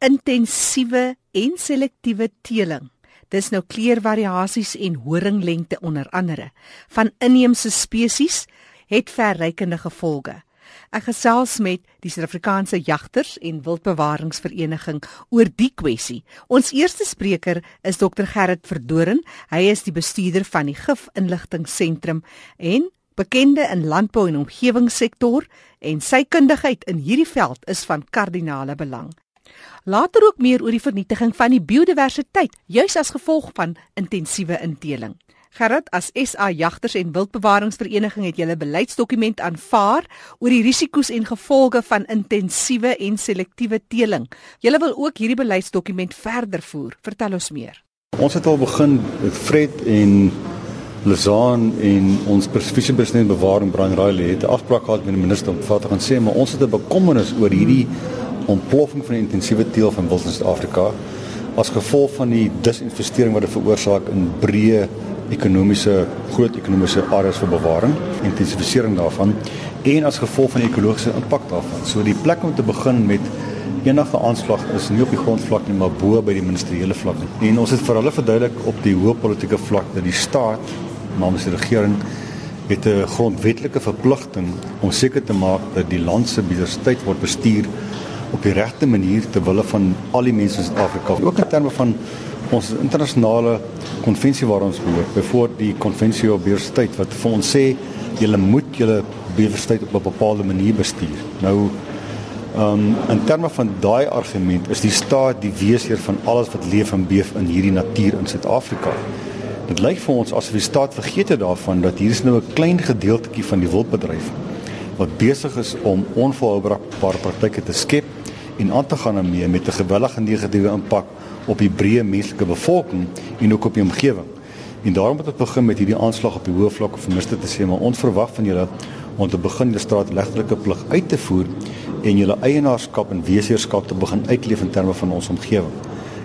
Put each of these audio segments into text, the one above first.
intensiewe en selektiewe teeling. Dis nou kleurvariasies en horinglengte onder andere van inheemse spesies het verrykende gevolge. Ek gesels met die Suid-Afrikaanse Jagters en Wildbewaringsvereniging oor die kwessie. Ons eerste spreker is Dr Gerrit Verdoren. Hy is die bestuurder van die Gif Inligtingseentrum en bekende in landbou en omgewingssektor en sy kundigheid in hierdie veld is van kardinale belang. Later ook meer oor die vernietiging van die biodiversiteit juis as gevolg van intensiewe inteling. Gerard as SA Jagters en Wildbewaringsvereniging het julle beleidsdokument aanvaar oor die risiko's en gevolge van intensiewe en selektiewe teeling. Julle wil ook hierdie beleidsdokument verder voer. Vertel ons meer. Ons het al begin met Fred en Lizaan en ons spesifieke president bewaring Brian Riley het 'n afspraak gehad met die minister om te gaan sê maar ons het 'n bekommernis oor hierdie ontploffing van die intensiewe teel van wild in Suid-Afrika as gevolg van die disinvestering wat dit veroorsaak in breë ekonomiese groot ekonomiese areas vir bewaring, intensifisering daarvan en as gevolg van die ekologiese impak daarvan. So die plek om te begin met enige aanslag is nie op die grondvlak nie, maar bo by die ministeriële vlak nie. En ons het vir hulle verduidelik op die hoë politieke vlak dat die staat namens die regering het 'n grondwetlike verpligting om seker te maak dat die land se biodiversiteit word bestuur op die regte manier ter wille van al die mense in Suid-Afrika. Ook in terme van ons internasionale konvensie waar ons behoort, byvoorbeeld die konvensie op biodiversiteit wat vir ons sê jy moet julle biodiversiteit op 'n bepaalde manier bestuur. Nou um, in terme van daai argument is die staat die weesheer van alles wat leef en beef in hierdie natuur in Suid-Afrika. Dit lyk vir ons asof die staat vergeet het daarvan dat hier is nou 'n klein gedeeltjie van die wildbedryf wat besig is om onvolhoubare praktyke te skep en aan te gaan daarmee met 'n gewellige negatiewe impak op die breë menslike bevolking en ook op die omgewing. En daarom moet ons begin met hierdie aanslag op die hoë vlak van minister te sê maar ons verwag van julle om te begin die straatlegtelike plig uit te voer en julle eienaarskap en weseerskap te begin uitleef in terme van ons omgewing.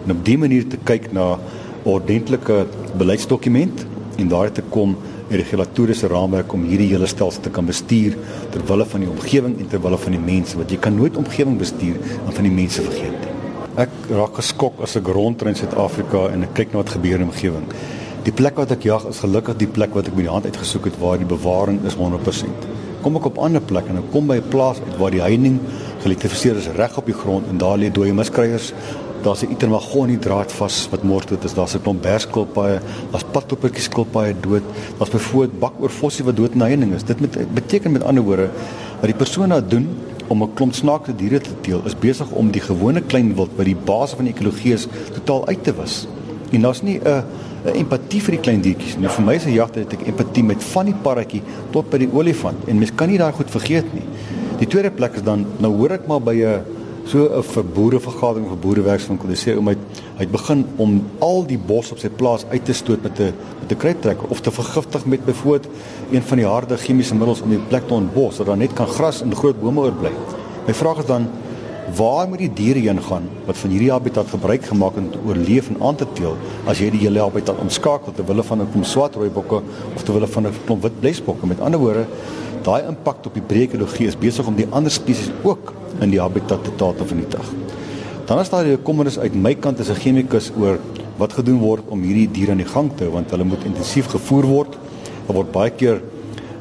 En op dié manier te kyk na ordentlike beleidsdokument en daar te kom 'n regulatoriese raamwerk om hierdie hele stelsel te kan bestuur ter wille van die omgewing en ter wille van die mense want jy kan nooit omgewing bestuur en van die mense vergeet nie. Ek raak geskok as ek rondry in Suid-Afrika en ek kyk na wat gebeur in die omgewing. Die plek wat ek jag is gelukkig die plek wat ek met die hand uitgesoek het waar die bewaring is 100%. Kom ek op ander plekke en ek kom by 'n plaas uit waar die heining gelektrifiseer is reg op die grond en daar lê dooie miskryers daar's 'n itermagonie draad vas wat dood is. Daar's 'n klomp berskilpaaie, daar's padtoppertjies skilpaaie dood. Daar's byvoorbeeld bakoorfossie wat dood in heining is. Dit met, beteken met ander woorde dat die persoon wat doen om 'n klomp snaakse diere te teel is besig om die gewone klein wild wat die basis van die ekologie totaal uit te wis. En daar's nie 'n empatie vir die klein diertjies nie. Vir my is 'n jagter het ek empatie met van die parretjie tot by die olifant en mens kan nie daai goed vergeet nie. Die tweede plek is dan nou hoor ek maar by 'n so 'n boerevergadering vir boerewerkswinkel. Hulle sê om hy hy begin om al die bos op sy plaas uit te stoot met 'n met 'n kruiptrekker of te vergiftig met byvoorbeeld een van die harde chemiese middels om die plek te ontbos sodat daar net kan gras en groot bome oorbly. My vraag is dan waar moet die diere heen gaan wat van hierdie habitat gebruik gemaak het om te oorleef en aan te teel as jy die hele habitat omskakel ter wille van 'n klomp swart rooi bokke of ter wille van 'n klomp wit blesbokke. Met ander woorde, daai impak op die breë ekologie is besig om die ander spesies ook in die habitat te vernietig. Dan is daar 'n kommernis uit my kant as 'n chemikus oor wat gedoen word om hierdie diere aan die gang te hou want hulle moet intensief gevoer word. Daar word baie keer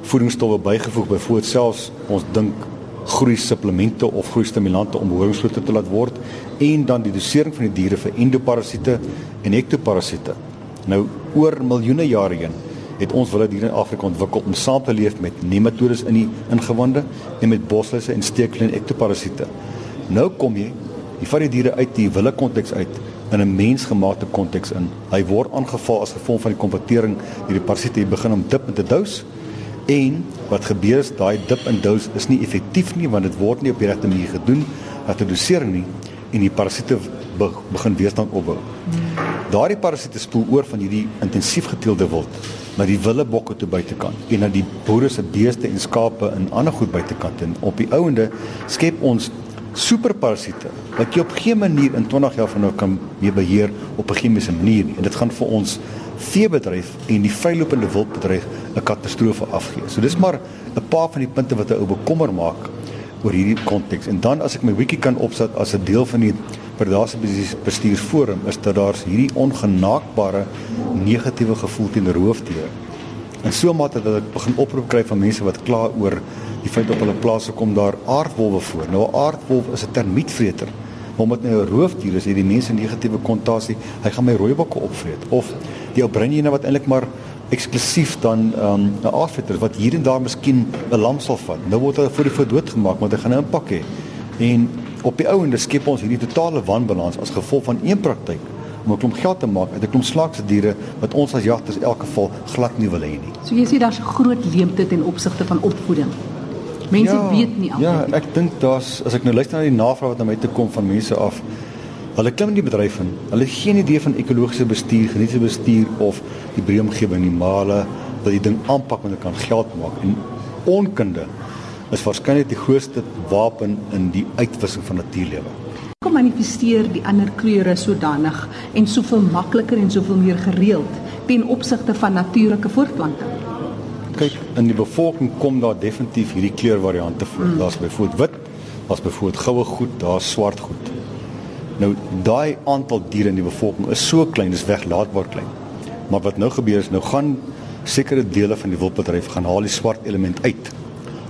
voedingsstowwe bygevoeg byvoorbeeld selfs ons dink groei supplemente of groei stimulante om horingsvloete te laat word en dan die dosering van die diere vir endoparasiete en ektoparasiete. Nou oor miljoene jare heen het ons wilde diere in Afrika ontwikkel om saam te leef met nematodes in die ingewande en met bosluise en steekle en ektoparasiete. Nou kom jy, jy vat die diere uit die wilde konteks uit in 'n mensgemaakte konteks in. Hy word aangeval as gevolg van die kompetering deur die parasiete hier begin om dip met 'n dous en wat gebeur is daai dip en dous is nie effektief nie want dit word nie op die regte manier gedoen dat die dosering nie en die parasiete begin weerstand opbou. Daardie parasiete spoel oor van hierdie intensief geteelde wild na die wilde bokke toe buitekant en na die boere se beeste en skape in ander goed buitekant en op die ouende skep ons superparasiete wat jy op geen manier in 20 jaar van nou kan mee beheer op 'n chemiese manier nie en dit gaan vir ons veebedryf en die vrylopende wildbedryf 'n katastrofe afgee. So dis maar 'n paar van die punte wat 'n ou bekommer maak oor hierdie konteks. En dan as ek my wiki kan opsit as 'n deel van die predasie bestuursforum is dat daar hierdie ongenaakbare negatiewe gevoel teenoor roofdiere. En so mate dat ek begin oproep kry van mense wat kla oor die feit op hulle plase kom daar aardwolwe voor. Nou aardwolf is 'n termietvreter. Omdat nou 'n roofdier is, het die mense negatiewe konnotasie. Hy gaan my rooibakke opvreet of die ou breinjene wat eintlik maar eksklusief dan ehm, 'n um, aardvetter wat hier en daar miskien 'n lam sal vat. Nou word hy voor die voet doodgemaak want hy gaan nou 'n impak hê. En op die ou en dis skep ons hierdie totale wanbalans as gevolg van een praktyk om 'n klomp geld te maak uit 'n klomp slaakse diere wat ons as jagters in elk geval glad nie wil hê nie. So jy sê daar's 'n groot leemte ten opsigte van opvoeding. Mense ja, weet nie altyd. Ja, ek dink daar's as ek nou luister na die navraag wat na my toe kom van mense af Hulle klim in die bedryf in. Hulle het geen idee van ekologiese bestuur, genietiese bestuur of die breë omgewing nie, maar hulle wil die ding aanpak want hulle kan geld maak en onkunde is waarskynlik die grootste wapen in die uitwissing van natuurlewe. Kom manifesteer die ander kleure sodanig en soveel makliker en soveel meer gereeld ten opsigte van natuurlike voortplanting. Kyk, in die bevolking kom daar definitief hierdie kleurvariante voor. Mm. Daar's byvoorbeeld wit, daar's byvoorbeeld goue goed, daar's swart goed. Nou daai aantal diere in die bevolking is so klein, dis weglaatbaar klein. Maar wat nou gebeur is nou gaan sekere dele van die wildbedryf gaan haal die swart element uit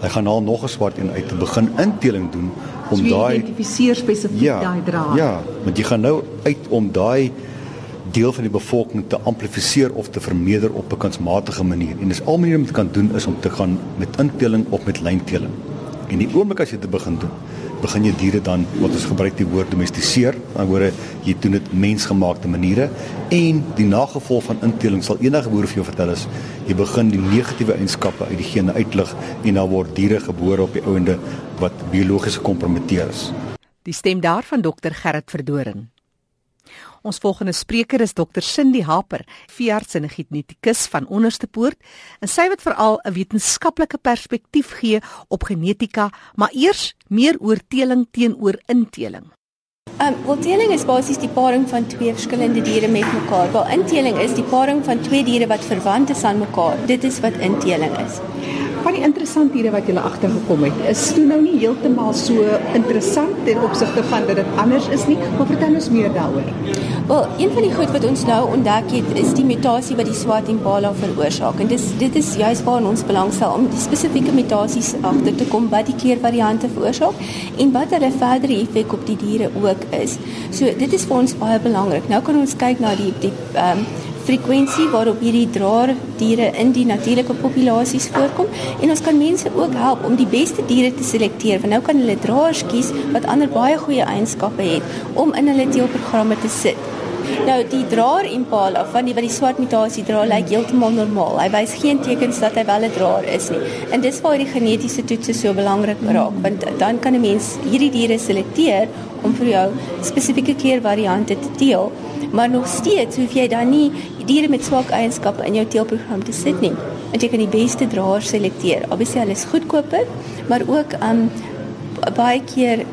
Hy gaan al nog 'n swart een uit te begin inteling doen om so daai identifiseer spesifiek ja, daai draad. Ja, want jy gaan nou uit om daai deel van die bevolking te amplifiseer of te vermeerder op 'n kunsmatige manier. En dis al maniere om dit kan doen is om te gaan met inteling of met lynteling. En die oomblik as jy dit begin doen, begin jy diere dan wat ons gebruik die woord domestiseer, dan word jy doen dit mensgemaakte maniere en die nagevolg van inteling sal enige boer vir jou vertel is jy begin die negatiewe eienskappe uit die gene uitlig en dan word diere gebore op die ouende wat biologies gekompromiteer is. Die stem daarvan dokter Gerrit Verdoren. Ons volgende spreker is Dr. Cindy Haper, veearts en genetikus van Onderste Poort, en sy wat veral 'n wetenskaplike perspektief gee op genetika, maar eers meer oor teeling teenoor inteling. Um, wel teeling is basies die paring van twee verskillende diere met mekaar. Waar inteling is die paring van twee diere wat verwant is aan mekaar. Dit is wat inteling is van die interessanthede wat jy agtergekom het, is toe nou nie heeltemal so interessant ten opsigte van dat dit anders is nie, maar vertel ons meer daaroor. Wel, een van die goed wat ons nou ontdek het, is die mutasie wat die swart impala veroorsaak. En dis dit is juist waar ons belangstel om die spesifieke mutasies agter te kom wat die kleurvariante veroorsaak en wat hulle verdere effek op die diere ook is. So dit is vir ons baie belangrik. Nou kan ons kyk na die die ehm um, frekwensie waarop hierdie draer diere in die natuurlike populasies voorkom en ons kan mense ook help om die beste diere te selekteer want nou kan hulle draers kies wat ander baie goeie eienskappe het om in hulle teelprogramme te sit. Nou die draer impala van die wat die swart mutasie dra lyk heeltemal normaal. Hy wys geen tekens dat hy wel 'n draer is nie. En dis waar die genetiese toetse so belangrik raak want dan kan 'n mens hierdie diere selekteer om vir jou spesifieke kleurvariante te teel maar nog steeds hoef jy dan nie diere met swak eienskappe in jou teelprogram te sit nie. Want jy kan die beste draers selekteer. Obviously hulle is goedkoper, maar ook um baie keer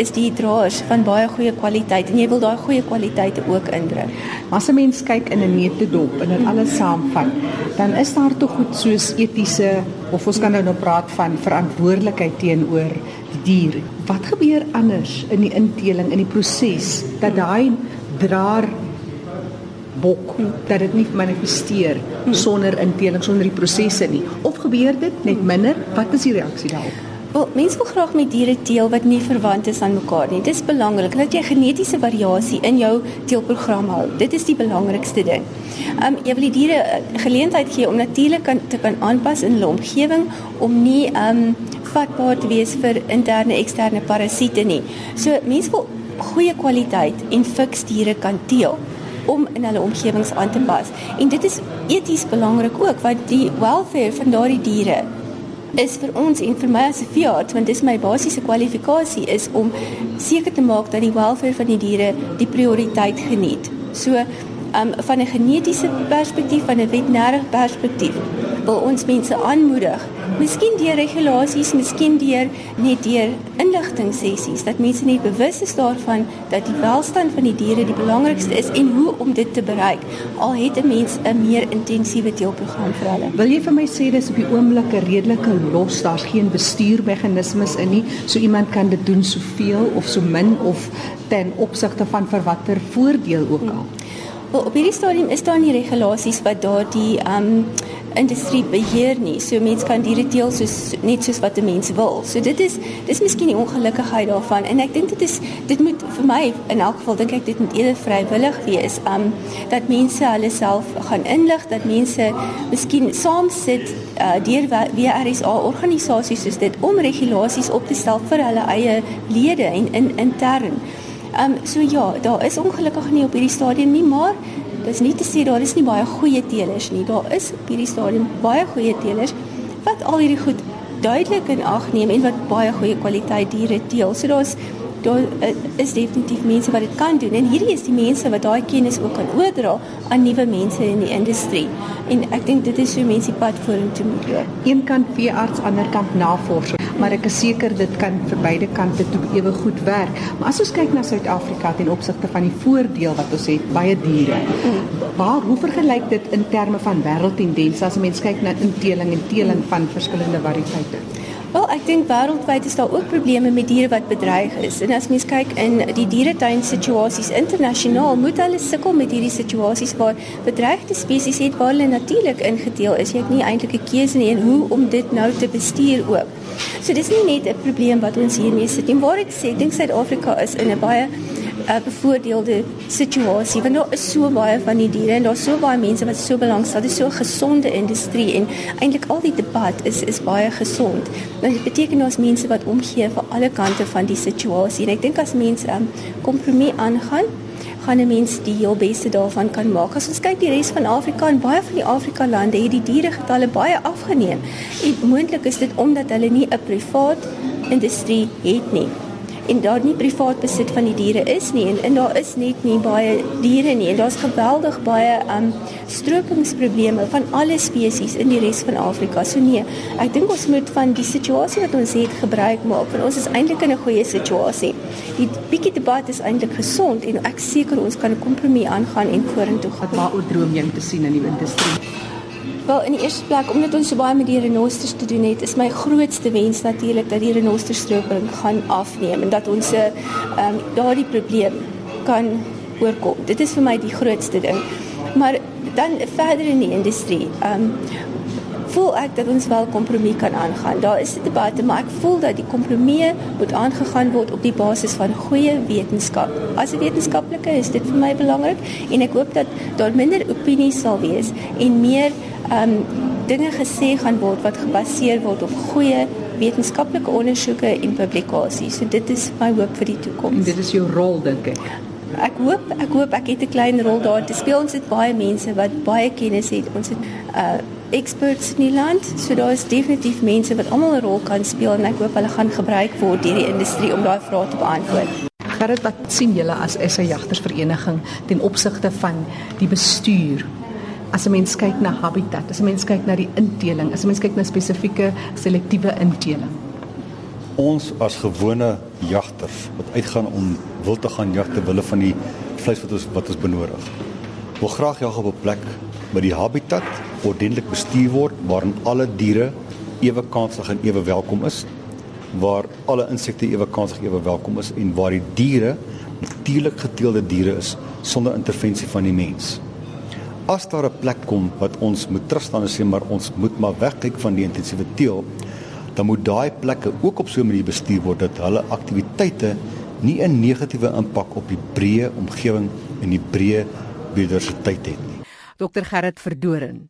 is die draers van baie goeie kwaliteit en jy wil daai goeie kwaliteite ook indruk. As 'n mens kyk in 'n neutedop en dit alles saamvat, dan is daar tog goed soos etiese of ons kan nou nou praat van verantwoordelikheid teenoor die dier. Wat gebeur anders in die inteling in die proses dat daai draer bok dat dit nie manifesteer sonder inteling sonder die prosesse nie of gebeur dit net minder wat is die reaksie daarop Wel, mense wil graag met diere teel wat nie verwant is aan mekaar nie. Dit is belangrik dat jy genetiese variasie in jou teelprogram hou. Dit is die belangrikste ding. Um jy wil die diere eh, geleentheid gee om natuurlik kan te kan aanpas in hulle omgewing om nie um vatbaar te wees vir interne eksterne parasiete nie. So mense wil goeie kwaliteit en fiks diere kan teel om in hulle omgewings aan te pas. En dit is eties belangrik ook want die welfare van daardie diere is vir ons en vir my as 'n veearts want dis my basiese kwalifikasie is om seker te maak dat die welfare van die diere die prioriteit geniet. So um, van 'n genetiese perspektief van 'n veterinêre perspektief wil ons mense aanmoedig Miskien deur regulasies, miskien deur net deur inligting sessies dat mense net bewus is daarvan dat die welstand van die diere die belangrikste is en hoe om dit te bereik. Al het 'n mens 'n meer intensiewe teelprogram vir hulle. Wil jy vir my sê dis op die oomblik 'n redelike los, daar's geen bestuurmeganismes in nie, so iemand kan dit doen soveel of so min of ten opsigte van vir watter voordeel ook al. Hmm. Wel, op hierdie stadium is daar nie regulasies wat daardie um industrie beheer nie. So mense kan diere teel soos net soos wat 'n mens wil. So dit is dis miskien die ongelukkigheid daarvan en ek dink dit is dit moet vir my in elk geval dink ek dit moet eerder vrywillig wees. Um dat mense hulle self gaan inlig, dat mense miskien saam sit uh, deur WRSA organisasies soos dit om regulasies op te stel vir hulle eie lede en in intern. Ehm um, so ja, daar is ongelukkig nie op hierdie stadium nie, maar dis nie te sê daar is nie baie goeie teelers nie. Daar is op hierdie stadium baie goeie teelers wat al hierdie goed duidelik in ag neem en wat baie goeie kwaliteit diere teel. So daar's daar uh, is definitief mense wat dit kan doen en hierdie is die mense wat daai kennis ook kan oordra aan nuwe mense in die industrie. En ek dink dit is so mense pad vorentoe moet loop. Een kant veearts, ander kant navorser maar ek is seker dit kan vir beide kante toe ewe goed werk. Maar as ons kyk na Suid-Afrika ten opsigte van die voordeel wat ons het, baie diere. Waar hoe vergelyk dit in terme van wêreldtendense as 'n mens kyk na inteling en teeling van verskillende variëteite? Wel, ek dink wêreldwyd is daar ook probleme met diere wat bedreig is. En as mens kyk in die dieretuin situasies internasionaal, moet hulle sukkel met hierdie situasies waar bedreigde spesies het waar hulle natuurlik ingedeel is. Jy het nie eintlik 'n keuse nie en hoe om dit nou te bestuur ook. So dis nie net 'n probleem wat ons hiermee sit nie. Waar dit sê, dink Suid-Afrika is in 'n baie 'n bevoordeelde situasie want daar is so baie van die diere en daar's so baie mense wat so belangstel. Dit is so 'n gesonde industrie en eintlik al die debat is is baie gesond. Nou dit beteken ons mense wat omgee vir alle kante van die situasie en ek dink as mense um, kompromie aangaan gaan 'n mens die heel beste daarvan kan maak. As ons kyk die res van Afrika en baie van die Afrika lande het die diere getalle baie afgeneem. En moontlik is dit omdat hulle nie 'n privaat industrie het nie en daar nie privaat besit van die diere is nie en en daar is net nie baie diere nie en daar's geweldig baie um strokingsprobleme van alle spesies in die res van Afrika. So nee, ek dink ons moet van die situasie wat ons het gebruik maak want ons is eintlik in 'n goeie situasie. Die bietjie debat is eintlik gesond en ek seker ons kan 'n kompromie aangaan en vorentoe gaan. Wat waaroor droom jy om te sien in die industrie? Wel in die eerste plek omdat ons so baie met die renosters te doen het, is my grootste wens natuurlik dat die renosterstroping gaan afneem en dat ons 'n ehm um, daardie probleem kan oorkom. Dit is vir my die grootste ding. Maar dan verder in die industrie, ehm um, voel ek dat ons wel kompromie kan aangaan. Daar is 'n debat, maar ek voel dat die kompromie moet aangegaan word op die basis van goeie wetenskap. As 'n wetenskaplike is dit vir my belangrik en ek hoop dat daar minder opinies sal wees en meer um dinge gesê gaan word wat gebaseer word op goeie wetenskaplike ondersoeke en publikasies. So dit is my hoop vir die toekoms. Dit is jou rol dink ek. Ek hoop ek hoop ek het 'n klein rol daar te speel. Ons het baie mense wat baie kennis het. Ons het uh experts in die land. So daar is definitief mense wat almal 'n rol kan speel en ek hoop hulle gaan gebruik word deur die industrie om daai vrae te beantwoord. Gerrit, wat sien julle as SA Jagtersvereniging ten opsigte van die bestuur as 'n mens kyk na habitat, as 'n mens kyk na die inteling, as 'n mens kyk na spesifieke selektiewe inteling. Ons as gewone jagters wat uitgaan om wil te gaan jag ter wille van die vleis wat ons wat ons benodig. Wil graag jag op 'n plek waar die habitat ordentlik bestuur word waarin alle diere ewe kansig en ewe welkom is, waar alle insekte ewe kansig ewe welkom is en waar die diere natuurlik geteelde diere is sonder intervensie van die mens as daar 'n plek kom wat ons moet terugstaan en sê maar ons moet maar wegkyk van die intensiewe teel, dan moet daai plekke ook op so 'n manier bestuur word dat hulle aktiwiteite nie 'n negatiewe impak op die breë omgewing en die breë biodiversiteit het nie. Dr Gerrit Verdoren.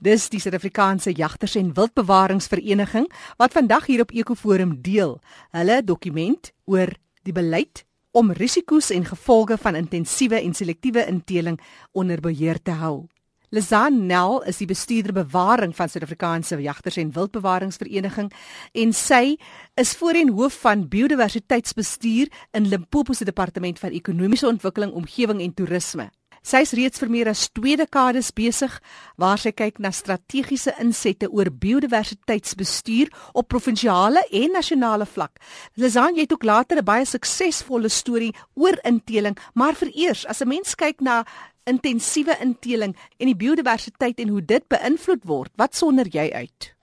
Dis die Suid-Afrikaanse Jagters en Wildbewaringsvereniging wat vandag hier op Ekoforum deel hulle dokument oor die beleid om risiko's en gevolge van intensiewe en selektiewe inteling onder beheer te hou. Lizan Nel is die bestuurder bewaring van Suid-Afrikaanse Jagters en Wildbewaringsvereniging en sy is voorheen hoof van biodiversiteitsbestuur in Limpopo se departement van ekonomiese ontwikkeling, omgewing en toerisme. Sy is reeds vir meer as 2 dekades besig waar sy kyk na strategiese insette oor biodiversiteitsbestuur op provinsiale en nasionale vlak. Lizan, het ook later 'n baie suksesvolle storie oor inteling, maar vereers as 'n mens kyk na intensiewe inteling en die biodiversiteit en hoe dit beïnvloed word, wat sonder jy uit?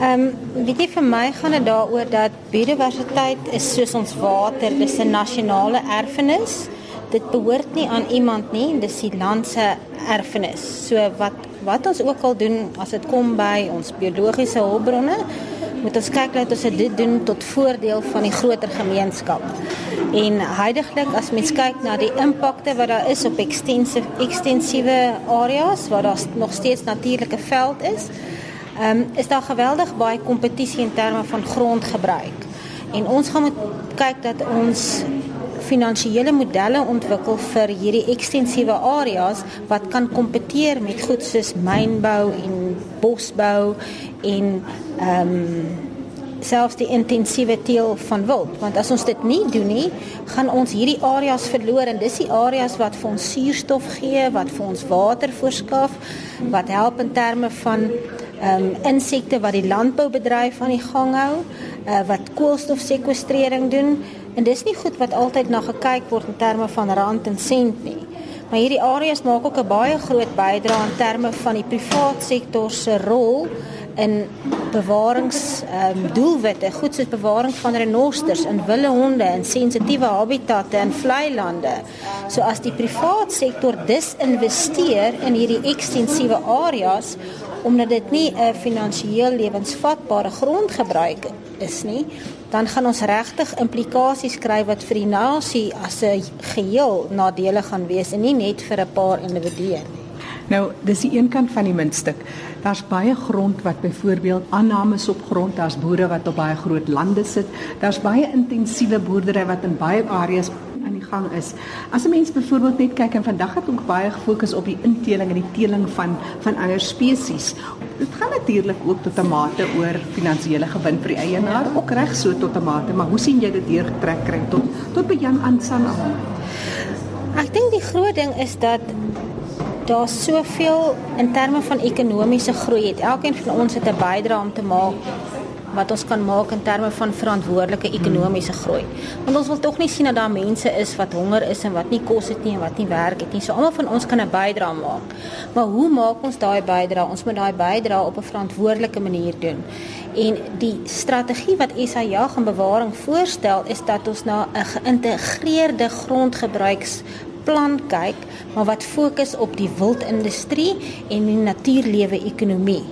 Ehm um, weet jy vir my gaan dit daaroor dat biodiversiteit is soos ons water, dis 'n nasionale erfenis. Dit behoort nie aan iemand nie, dis die land se erfenis. So wat wat ons ook al doen as dit kom by ons biologiese hulpbronne, moet ons kyk dat ons dit doen tot voordeel van die groter gemeenskap. En heidaglik as mens kyk na die impakte wat daar is op ekstensiewe ekstensiewe areas waar daar nog steeds natuurlike veld is, um, is daar geweldig baie kompetisie in terme van grondgebruik. En ons gaan moet kyk dat ons finansiële modelle ontwikkel vir hierdie ekstensiewe areas wat kan kompeteer met goed soos mynbou en bosbou en ehm um, selfs die intensiewe teel van wild. Want as ons dit nie doen nie gaan ons hierdie areas verloor en dis die areas wat vir ons suurstof gee wat vir ons water voorskaf wat help in terme van um, insekte wat die landboubedryf aan die gang hou, uh, wat koolstofsekwestrering doen en dis nie goed wat altyd na gekyk word in terme van rand en sent nie. Maar hierdie areas maak ook 'n baie groot bydrae in terme van die privaat sektor se rol in bewarings ehm um, doelwitte, goed soos bewaring van renosters en wilde honde en sensitiewe habitatte in vlei lande. So as die privaat sektor disinvesteer in hierdie ekstensiewe areas omdat dit nie 'n finansiëel lewensvatbare grondgebruik is nie, dan gaan ons regtig implikasies kry wat vir die nasie as 'n geheel nadelig gaan wees en nie net vir 'n paar individue nie. Nou, dis die een kant van die muntstuk. Daar's baie grond wat byvoorbeeld aannames op grond, daar's boere wat op baie groot lande sit. Daar's baie intensiewe boerdery wat in baie areas aan die gang is. As 'n mens byvoorbeeld net kyk en vandag het ons baie gefokus op die inteling en die teeling van van ander spesies. Dit gaan natuurlik ook tot 'n mate oor finansiële gewin vir die eienaar, ook reg so tot 'n mate, maar hoe sien jy dit deurgetrek kry tot tot by Jan Ansana? Ek dink die groot ding is dat daar soveel in terme van ekonomiese groei het. Elkeen van ons het 'n bydrae om te maak wat ons kan maak in terme van verantwoordelike ekonomiese groei. Want ons wil tog nie sien dat daar mense is wat honger is en wat nie kos het nie en wat nie werk het nie. So almal van ons kan 'n bydrae maak. Maar hoe maak ons daai bydrae? Ons moet daai bydrae op 'n verantwoordelike manier doen. En die strategie wat SA Jag en Bewaring voorstel is dat ons na 'n geïntegreerde grondgebruiks plan kyk, maar wat fokus op die wildindustrie en die natuurlewe ekonomie.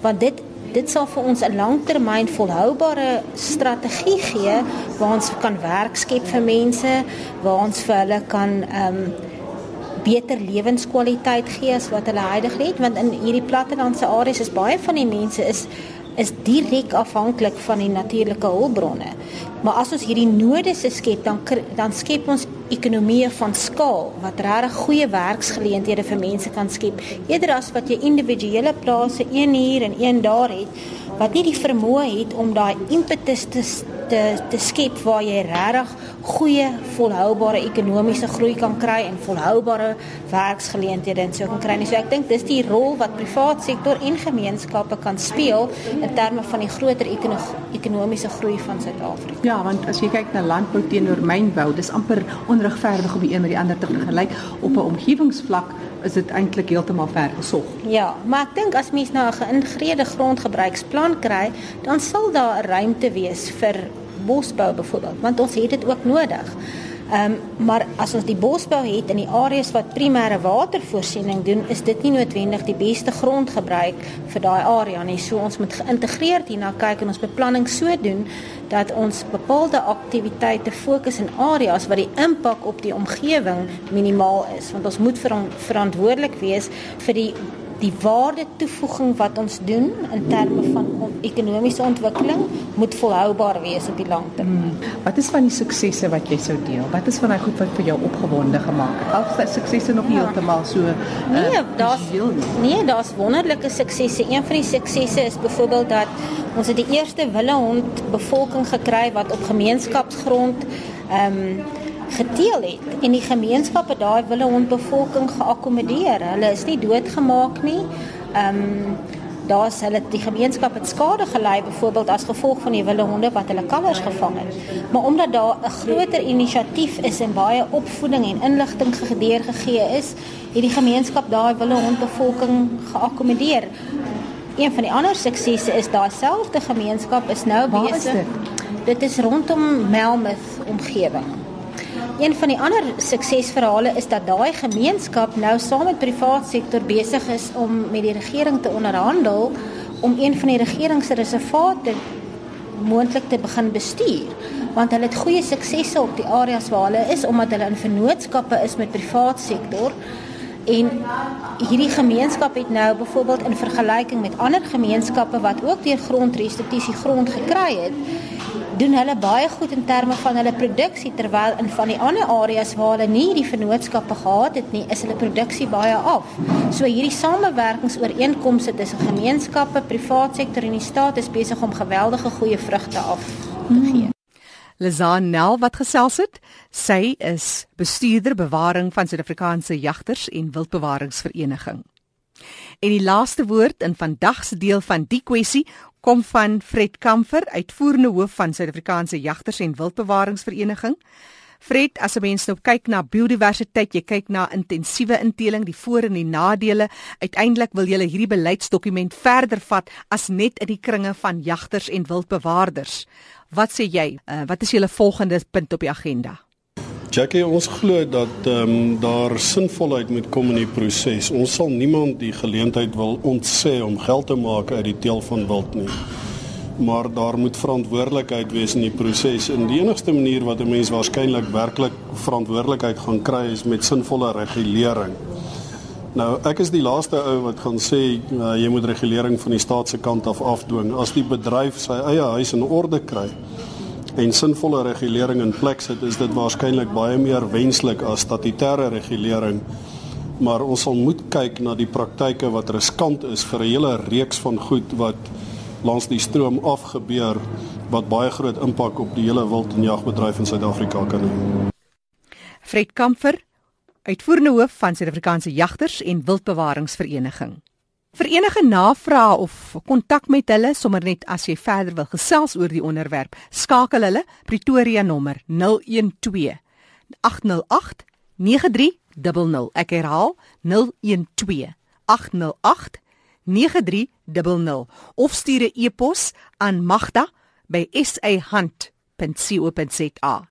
Want dit dit sal vir ons 'n langtermyn volhoubare strategie gee waar ons kan werk skep vir mense, waar ons vir hulle kan ehm um, beter lewenskwaliteit gee as wat hulle heilig het. Want in hierdie plattelandse areas is baie van die mense is is direk afhanklik van die natuurlike hulpbronne. Maar as ons hierdie nodes skep, dan dan skep ons ekonomieë van skaal wat regtig goeie werksgeleenthede vir mense kan skep, eerder as wat jy individuele plase een hier en een daar het wat nie die vermoë het om daai impetus te te te skep waar jy regtig goeie volhoubare ekonomiese groei kan kry en volhoubare werksgeleenthede en so kan kry. So ek dink dis die rol wat privaat sektor en gemeenskappe kan speel in terme van die groter ekono ekonomiese groei van Suid-Afrika. Ja, want as jy kyk na landbou teenoor mynbou, dis amper onregverdig om die een met die ander te vergelyk op 'n omgewingsvlak is dit eintlik heeltemal ver gesog. Ja, maar ek dink as mens nou 'n geïntegreerde grondgebruiksplan kry, dan sal daar 'n ruimte wees vir bosbou byvoorbeeld, want ons het dit ook nodig. Ehm um, maar as ons die bosbou het in die areas wat primêre watervoorsiening doen, is dit nie noodwendig die beste grondgebruik vir daai area nie. So ons moet geïntegreerd hierna kyk en ons beplanning so doen dat ons bepaalde aktiwiteite fokus in areas waar die impak op die omgewing minimaal is, want ons moet ver verantwoordelik wees vir die die waarde toevoeging wat ons doen in terme van ekonomiese ontwikkeling moet volhoubaar wees op die lang termyn. Hmm. Wat is van die suksesse wat jy sou deel? Wat is van daai goed wat vir jou opgewonde gemaak het? Al die suksesse nog nie ja. heeltemal so uh, Nee, daar's Nee, daar's wonderlike suksesse. Een van die suksesse is byvoorbeeld dat ons het die eerste wille hond bevolking gekry wat op gemeenskapsgrond ehm um, geteel het en die gemeenskap het daai willehondbevolking geakkommodeer. Hulle is nie doodgemaak nie. Ehm um, daar's hulle die gemeenskap het skade gelei byvoorbeeld as gevolg van die wilde honde wat hulle kalvers gevang het. Maar omdat daar 'n groter inisiatief is en baie opvoeding en inligting gedeur gegee is, het die gemeenskap daai wilde hondbevolking geakkommodeer. Een van die ander suksesse is daai selfde gemeenskap is nou besig. Dit? dit is rondom Melmouth omgewing. Een van die ander suksesverhale is dat daai gemeenskap nou saam met privaat sektor besig is om met die regering te onderhandel om een van die regeringsreservate moontlik te begin bestuur. Want hulle het goeie suksesse op die areas waar hulle is omdat hulle in vennootskappe is met privaat sektor. En hierdie gemeenskap het nou byvoorbeeld in vergelyking met ander gemeenskappe wat ook deur grondrestitusie grond gekry het doen hulle baie goed in terme van hulle produksie terwyl in van die ander areas waar hulle nie die vennootskappe gehad het nie, is hulle produksie baie af. So hierdie samewerkingsooreenkomste tussen gemeenskappe, privaat sektor en die staat is besig om geweldige goeie vrugte af te hmm. gee. Lizan Nel wat gesels het, sy is bestuurder bewaring van Suid-Afrikaanse Jagters en Wildbewaringsvereniging. En die laaste woord in vandag se deel van die kwessie kom van Fred Kamfer, uitvoerende hoof van Suid-Afrikaanse Jagters en Wildbewaringsvereniging. Fred, as 'n mens nou kyk na biodiversiteit, jy kyk na intensiewe inteling, die voor en die nadele, uiteindelik wil jy hierdie beleidsdokument verder vat as net in die kringe van jagters en wildbewaarders. Wat sê jy? Uh, wat is julle volgende punt op die agenda? Jackie, ons glo dat ehm um, daar sinvolheid moet kom in die proses. Ons sal niemand die geleentheid wil ontsê om geld te maak uit die teel van wild nie. Maar daar moet verantwoordelikheid wees in die proses. En die enigste manier wat 'n mens waarskynlik werklik verantwoordelikheid gaan kry is met sinvolle regulering. Nou, ek is die laaste ou wat gaan sê uh, jy moet regulering van die staat se kant af afdwing as die bedryf sy eie huis in orde kry en sinvolle regulering in plek sit, is dit waarskynlik baie meer wenslik as statutêre regulering. Maar ons sal moet kyk na die praktyke wat riskant is vir 'n hele reeks van goed wat langs die stroom afgebeur wat baie groot impak op die hele wild en jagbedryf in Suid-Afrika kan hê. Fred Kamfer, uitvoerende hoof van Suid-Afrikaanse Jagters en Wildbewaringsvereniging. Vir enige navrae of kontak met hulle, sommer net as jy verder wil gesels oor die onderwerp, skakel hulle Pretoria nommer 012 808 9300. Ek herhaal 012 808 9300 of stuur 'n e-pos aan magda@sahand.co.za.